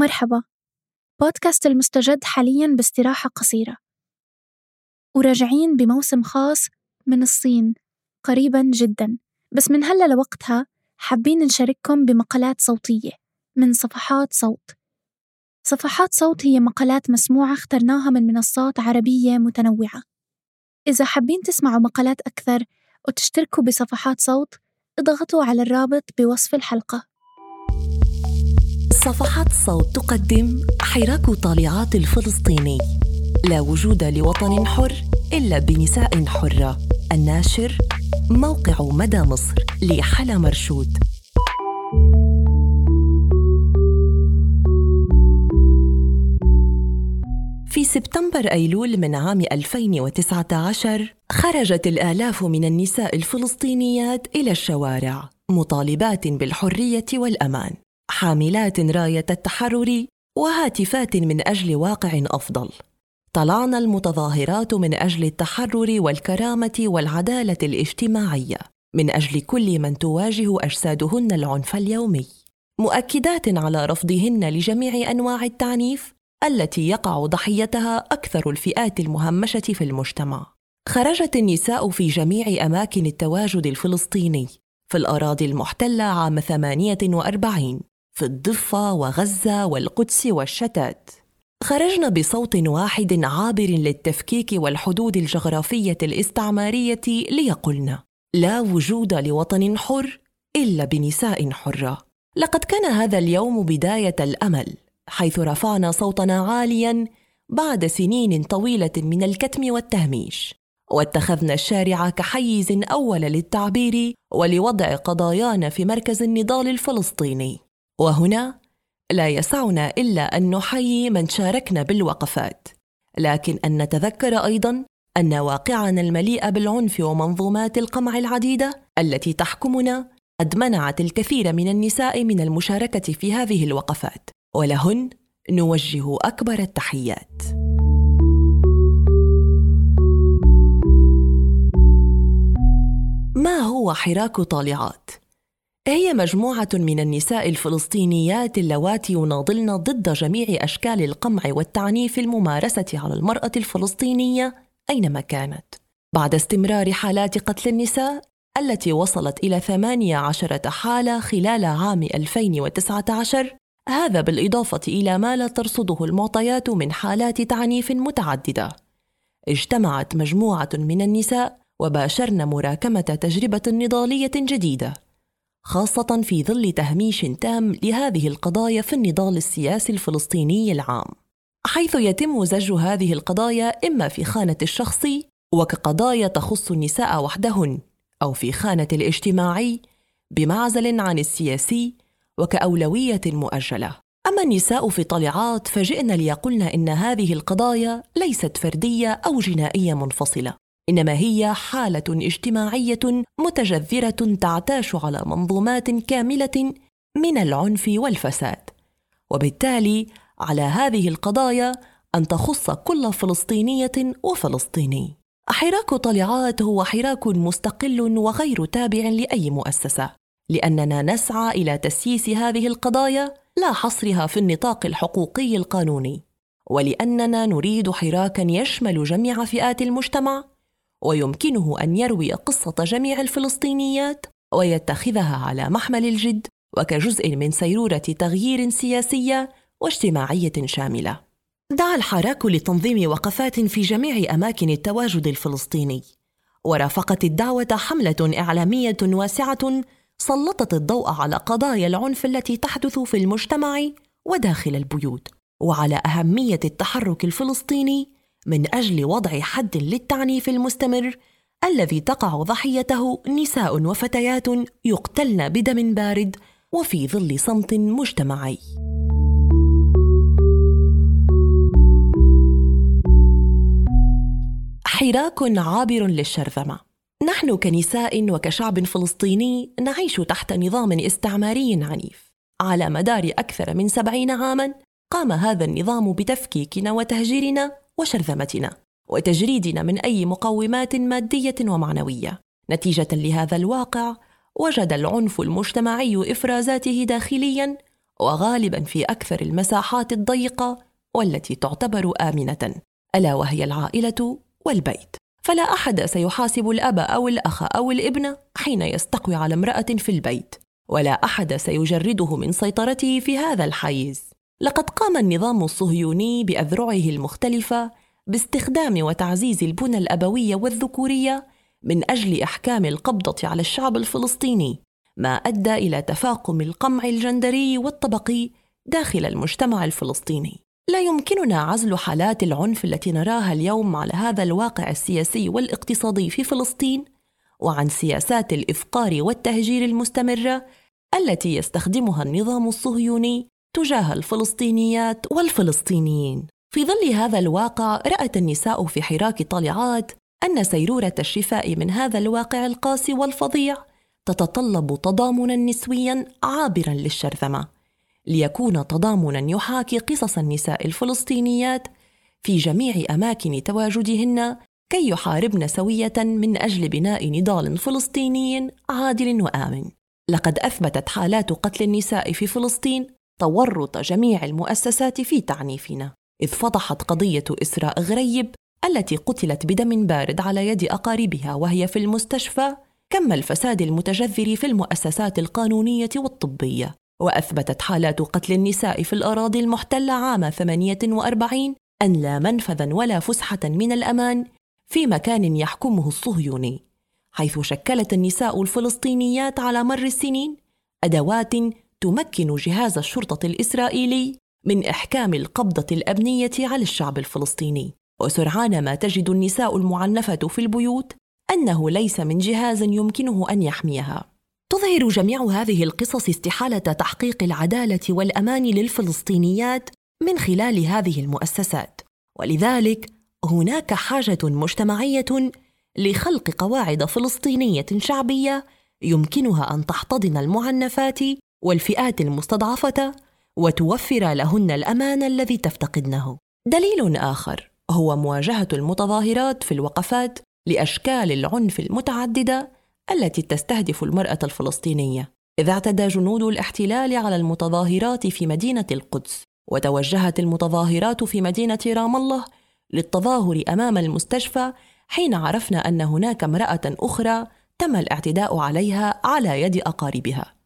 مرحبا. بودكاست المستجد حاليا باستراحة قصيرة. وراجعين بموسم خاص من الصين قريبا جدا. بس من هلأ لوقتها حابين نشارككم بمقالات صوتية من صفحات صوت. صفحات صوت هي مقالات مسموعة اخترناها من منصات عربية متنوعة. إذا حابين تسمعوا مقالات أكثر وتشتركوا بصفحات صوت اضغطوا على الرابط بوصف الحلقة. صفحات صوت تقدم حراك طالعات الفلسطيني. لا وجود لوطن حر إلا بنساء حرة. الناشر موقع مدى مصر لحلا مرشود. في سبتمبر أيلول من عام 2019 خرجت الآلاف من النساء الفلسطينيات إلى الشوارع مطالبات بالحرية والأمان. حاملات راية التحرر وهاتفات من أجل واقع أفضل. طلعنا المتظاهرات من أجل التحرر والكرامة والعدالة الاجتماعية من أجل كل من تواجه أجسادهن العنف اليومي. مؤكدات على رفضهن لجميع أنواع التعنيف التي يقع ضحيتها أكثر الفئات المهمشة في المجتمع. خرجت النساء في جميع أماكن التواجد الفلسطيني في الأراضي المحتلة عام 48 في الضفة وغزة والقدس والشتات. خرجنا بصوت واحد عابر للتفكيك والحدود الجغرافية الاستعمارية ليقلن لا وجود لوطن حر إلا بنساء حرة. لقد كان هذا اليوم بداية الأمل حيث رفعنا صوتنا عاليا بعد سنين طويلة من الكتم والتهميش. واتخذنا الشارع كحيز أول للتعبير ولوضع قضايانا في مركز النضال الفلسطيني. وهنا لا يسعنا إلا أن نحيي من شاركنا بالوقفات لكن أن نتذكر أيضا أن واقعنا المليء بالعنف ومنظومات القمع العديدة التي تحكمنا قد منعت الكثير من النساء من المشاركة في هذه الوقفات ولهن نوجه أكبر التحيات. ما هو حراك طالعات؟ هي مجموعة من النساء الفلسطينيات اللواتي يناضلن ضد جميع أشكال القمع والتعنيف الممارسة على المرأة الفلسطينية أينما كانت. بعد استمرار حالات قتل النساء التي وصلت إلى 18 حالة خلال عام 2019 هذا بالإضافة إلى ما لا ترصده المعطيات من حالات تعنيف متعددة. اجتمعت مجموعة من النساء وباشرن مراكمة تجربة نضالية جديدة خاصة في ظل تهميش تام لهذه القضايا في النضال السياسي الفلسطيني العام، حيث يتم زج هذه القضايا إما في خانة الشخصي وكقضايا تخص النساء وحدهن، أو في خانة الاجتماعي بمعزل عن السياسي وكأولوية مؤجلة. أما النساء في طلعات فجئن ليقولن إن هذه القضايا ليست فردية أو جنائية منفصلة، إنما هي حالة اجتماعية متجذرة تعتاش على منظومات كاملة من العنف والفساد. وبالتالي على هذه القضايا أن تخص كل فلسطينية وفلسطيني. حراك طلعات هو حراك مستقل وغير تابع لأي مؤسسة. لأننا نسعى إلى تسييس هذه القضايا لا حصرها في النطاق الحقوقي القانوني. ولأننا نريد حراكا يشمل جميع فئات المجتمع ويمكنه أن يروي قصة جميع الفلسطينيات ويتخذها على محمل الجد وكجزء من سيرورة تغيير سياسية واجتماعية شاملة. دعا الحراك لتنظيم وقفات في جميع أماكن التواجد الفلسطيني ورافقت الدعوة حملة إعلامية واسعة سلطت الضوء على قضايا العنف التي تحدث في المجتمع وداخل البيوت وعلى أهمية التحرك الفلسطيني من أجل وضع حد للتعنيف المستمر الذي تقع ضحيته نساء وفتيات يقتلن بدم بارد وفي ظل صمت مجتمعي. حراك عابر للشرذمة. نحن كنساء وكشعب فلسطيني نعيش تحت نظام استعماري عنيف. على مدار أكثر من سبعين عاما قام هذا النظام بتفكيكنا وتهجيرنا وشرذمتنا وتجريدنا من أي مقومات مادية ومعنوية. نتيجة لهذا الواقع وجد العنف المجتمعي إفرازاته داخليا وغالبا في أكثر المساحات الضيقة والتي تعتبر آمنة. ألا وهي العائلة والبيت. فلا أحد سيحاسب الأب أو الأخ أو الابن حين يستقوي على امرأة في البيت ولا أحد سيجرده من سيطرته في هذا الحيز. لقد قام النظام الصهيوني بأذرعه المختلفة باستخدام وتعزيز البنى الأبوية والذكورية من أجل إحكام القبضة على الشعب الفلسطيني ما أدى إلى تفاقم القمع الجندري والطبقي داخل المجتمع الفلسطيني. لا يمكننا عزل حالات العنف التي نراها اليوم على هذا الواقع السياسي والاقتصادي في فلسطين وعن سياسات الإفقار والتهجير المستمرة التي يستخدمها النظام الصهيوني تجاه الفلسطينيات والفلسطينيين. في ظل هذا الواقع رأت النساء في حراك طالعات أن سيرورة الشفاء من هذا الواقع القاسي والفظيع تتطلب تضامنا نسويا عابرا للشرذمة. ليكون تضامنا يحاكي قصص النساء الفلسطينيات في جميع أماكن تواجدهن كي يحاربن سوية من أجل بناء نضال فلسطيني عادل وآمن. لقد أثبتت حالات قتل النساء في فلسطين تورط جميع المؤسسات في تعنيفنا إذ فضحت قضية إسراء غريب التي قتلت بدم بارد على يد أقاربها وهي في المستشفى كم الفساد المتجذر في المؤسسات القانونية والطبية وأثبتت حالات قتل النساء في الأراضي المحتلة عام 48 أن لا منفذا ولا فسحة من الأمان في مكان يحكمه الصهيوني حيث شكلت النساء الفلسطينيات على مر السنين أدوات تمكن جهاز الشرطة الإسرائيلي من إحكام القبضة الأمنية على الشعب الفلسطيني. وسرعان ما تجد النساء المعنفة في البيوت أنه ليس من جهاز يمكنه أن يحميها. تظهر جميع هذه القصص استحالة تحقيق العدالة والأمان للفلسطينيات من خلال هذه المؤسسات. ولذلك هناك حاجة مجتمعية لخلق قواعد فلسطينية شعبية يمكنها أن تحتضن المعنفات والفئات المستضعفة وتوفر لهن الأمان الذي تفتقدنه. دليل آخر هو مواجهة المتظاهرات في الوقفات لأشكال العنف المتعددة التي تستهدف المرأة الفلسطينية إذ اعتدى جنود الاحتلال على المتظاهرات في مدينة القدس وتوجهت المتظاهرات في مدينة رام الله للتظاهر أمام المستشفى حين عرفنا أن هناك امرأة أخرى تم الاعتداء عليها على يد أقاربها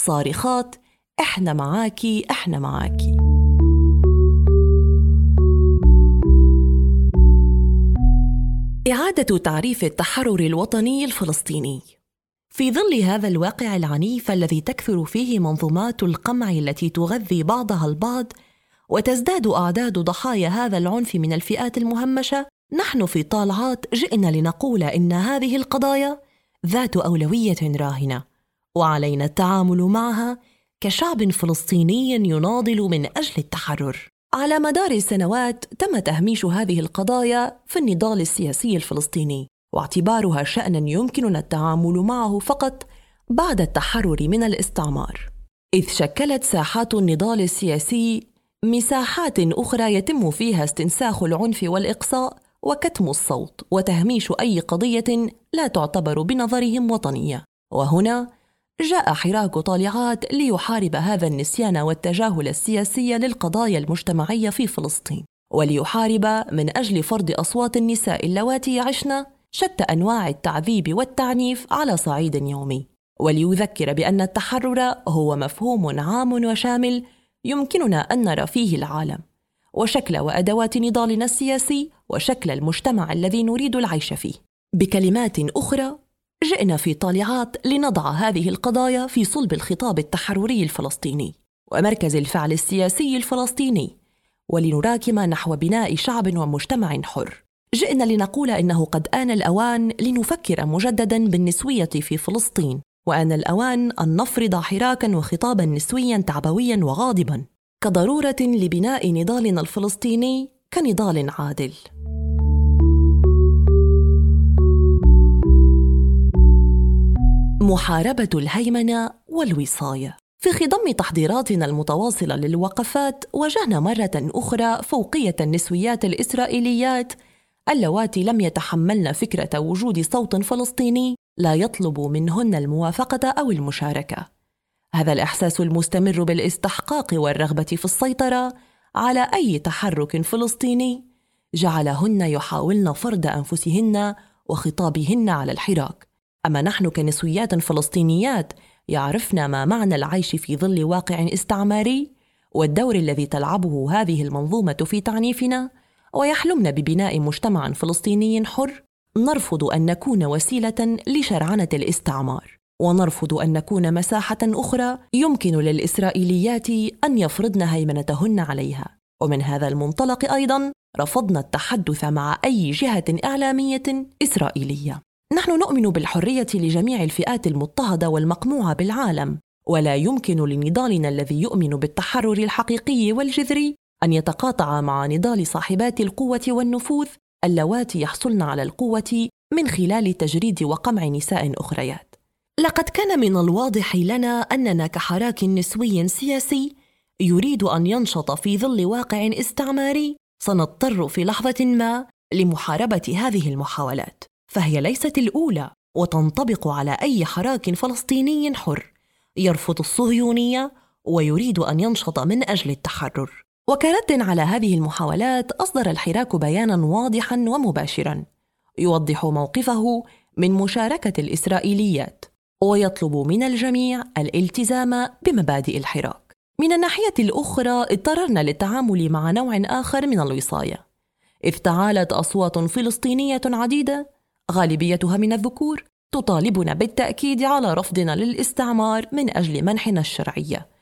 صارخات إحنا معاكي إحنا معاكي. إعادة تعريف التحرر الوطني الفلسطيني. في ظل هذا الواقع العنيف الذي تكثر فيه منظومات القمع التي تغذي بعضها البعض وتزداد أعداد ضحايا هذا العنف من الفئات المهمشة نحن في طالعات جئنا لنقول إن هذه القضايا ذات أولوية راهنة. وعلينا التعامل معها كشعب فلسطيني يناضل من أجل التحرر. على مدار السنوات تم تهميش هذه القضايا في النضال السياسي الفلسطيني واعتبارها شأنا يمكننا التعامل معه فقط بعد التحرر من الاستعمار. إذ شكلت ساحات النضال السياسي مساحات أخرى يتم فيها استنساخ العنف والإقصاء وكتم الصوت وتهميش أي قضية لا تعتبر بنظرهم وطنية. وهنا جاء حراك طالعات ليحارب هذا النسيان والتجاهل السياسي للقضايا المجتمعية في فلسطين وليحارب من أجل فرض أصوات النساء اللواتي يعشن شتى أنواع التعذيب والتعنيف على صعيد يومي. وليذكر بأن التحرر هو مفهوم عام وشامل يمكننا أن نرى فيه العالم وشكل وأدوات نضالنا السياسي وشكل المجتمع الذي نريد العيش فيه. بكلمات أخرى جئنا في طالعات لنضع هذه القضايا في صلب الخطاب التحرري الفلسطيني ومركز الفعل السياسي الفلسطيني ولنراكم نحو بناء شعب ومجتمع حر. جئنا لنقول إنه قد آن الأوان لنفكر مجددا بالنسوية في فلسطين وآن الأوان أن نفرض حراكا وخطابا نسويا تعبويا وغاضبا كضرورة لبناء نضالنا الفلسطيني كنضال عادل. محاربة الهيمنة والوصاية. في خضم تحضيراتنا المتواصلة للوقفات واجهنا مرة أخرى فوقية النسويات الإسرائيليات. اللواتي لم يتحملن فكرة وجود صوت فلسطيني لا يطلب منهن الموافقة أو المشاركة. هذا الإحساس المستمر بالاستحقاق والرغبة في السيطرة على أي تحرك فلسطيني جعلهن يحاولن فرض أنفسهن وخطابهن على الحراك. أما نحن كنسويات فلسطينيات يعرفن ما معنى العيش في ظل واقع استعماري؟ والدور الذي تلعبه هذه المنظومة في تعنيفنا؟ ويحلمن ببناء مجتمع فلسطيني حر؟ نرفض أن نكون وسيلة لشرعنة الاستعمار. ونرفض أن نكون مساحة أخرى يمكن للإسرائيليات أن يفرضن هيمنتهن عليها. ومن هذا المنطلق أيضا رفضنا التحدث مع أي جهة إعلامية إسرائيلية. نحن نؤمن بالحرية لجميع الفئات المضطهدة والمقموعة بالعالم ولا يمكن لنضالنا الذي يؤمن بالتحرر الحقيقي والجذري أن يتقاطع مع نضال صاحبات القوة والنفوذ اللواتي يحصلن على القوة من خلال تجريد وقمع نساء أخريات. لقد كان من الواضح لنا أننا كحراك نسوي سياسي يريد أن ينشط في ظل واقع استعماري سنضطر في لحظة ما لمحاربة هذه المحاولات. فهي ليست الأولى وتنطبق على أي حراك فلسطيني حر. يرفض الصهيونية ويريد أن ينشط من أجل التحرر. وكرد على هذه المحاولات أصدر الحراك بيانا واضحا ومباشرا. يوضح موقفه من مشاركة الإسرائيليات ويطلب من الجميع الالتزام بمبادئ الحراك. من الناحية الأخرى اضطررنا للتعامل مع نوع آخر من الوصايه اذ تعالت أصوات فلسطينية عديدة غالبيتها من الذكور تطالبنا بالتأكيد على رفضنا للاستعمار من أجل منحنا الشرعيه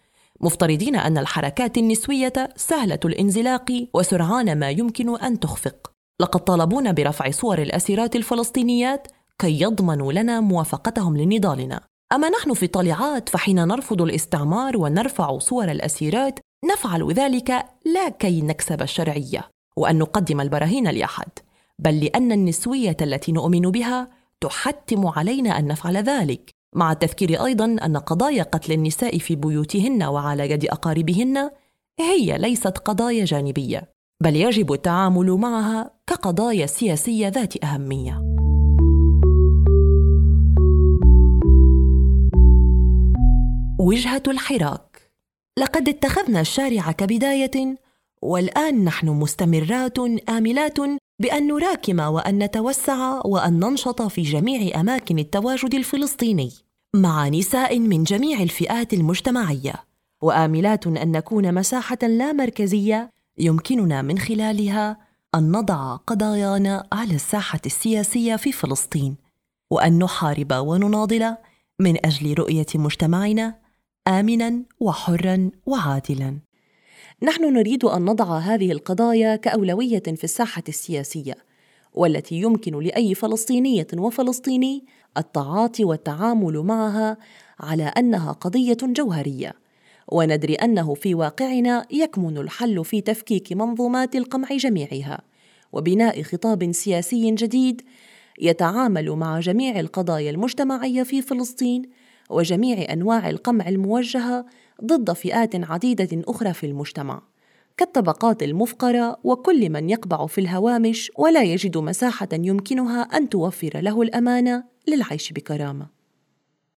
مفترضين أن الحركات النسوية سهلة الانزلاق وسرعان ما يمكن أن تخفق. لقد طالبونا برفع صور الأسيرات الفلسطينيات كي يضمنوا لنا موافقتهم لنضالنا. أما نحن في طليعات فحين نرفض الاستعمار ونرفع صور الأسيرات نفعل ذلك لا كي نكسب الشرعية وأن نقدم البراهين لأحد. بل لأن النسوية التي نؤمن بها تحتم علينا أن نفعل ذلك مع التذكير أيضا أن قضايا قتل النساء في بيوتهن وعلى يد أقاربهن هي ليست قضايا جانبية بل يجب التعامل معها كقضايا سياسية ذات أهمية. وجهة الحراك لقد اتخذنا الشارع كبداية والآن نحن مستمرات آملات بأن نراكم وأن نتوسع وأن ننشط في جميع أماكن التواجد الفلسطيني مع نساء من جميع الفئات المجتمعية. وآملات أن نكون مساحة لا مركزية يمكننا من خلالها أن نضع قضايانا على الساحة السياسية في فلسطين وأن نحارب ونناضل من أجل رؤية مجتمعنا امنا وحرا وعادلا. نحن نريد أن نضع هذه القضايا كأولوية في الساحة السياسية والتي يمكن لأي فلسطينيه وفلسطيني التعاطي والتعامل معها على أنها قضية جوهرية. وندري أنه في واقعنا يكمن الحل في تفكيك منظومات القمع جميعها وبناء خطاب سياسي جديد يتعامل مع جميع القضايا المجتمعية في فلسطين وجميع أنواع القمع الموجهة ضد فئات عديدة أخرى في المجتمع كالطبقات المفقرة وكل من يقبع في الهوامش ولا يجد مساحة يمكنها أن توفر له الأمانة للعيش بكرامة.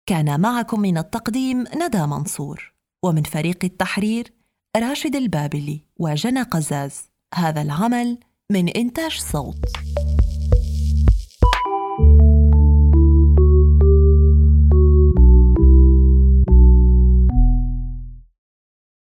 كان معكم من التقديم ندى منصور ومن فريق التحرير راشد البابلي وجنى قزاز. هذا العمل من إنتاج صوت.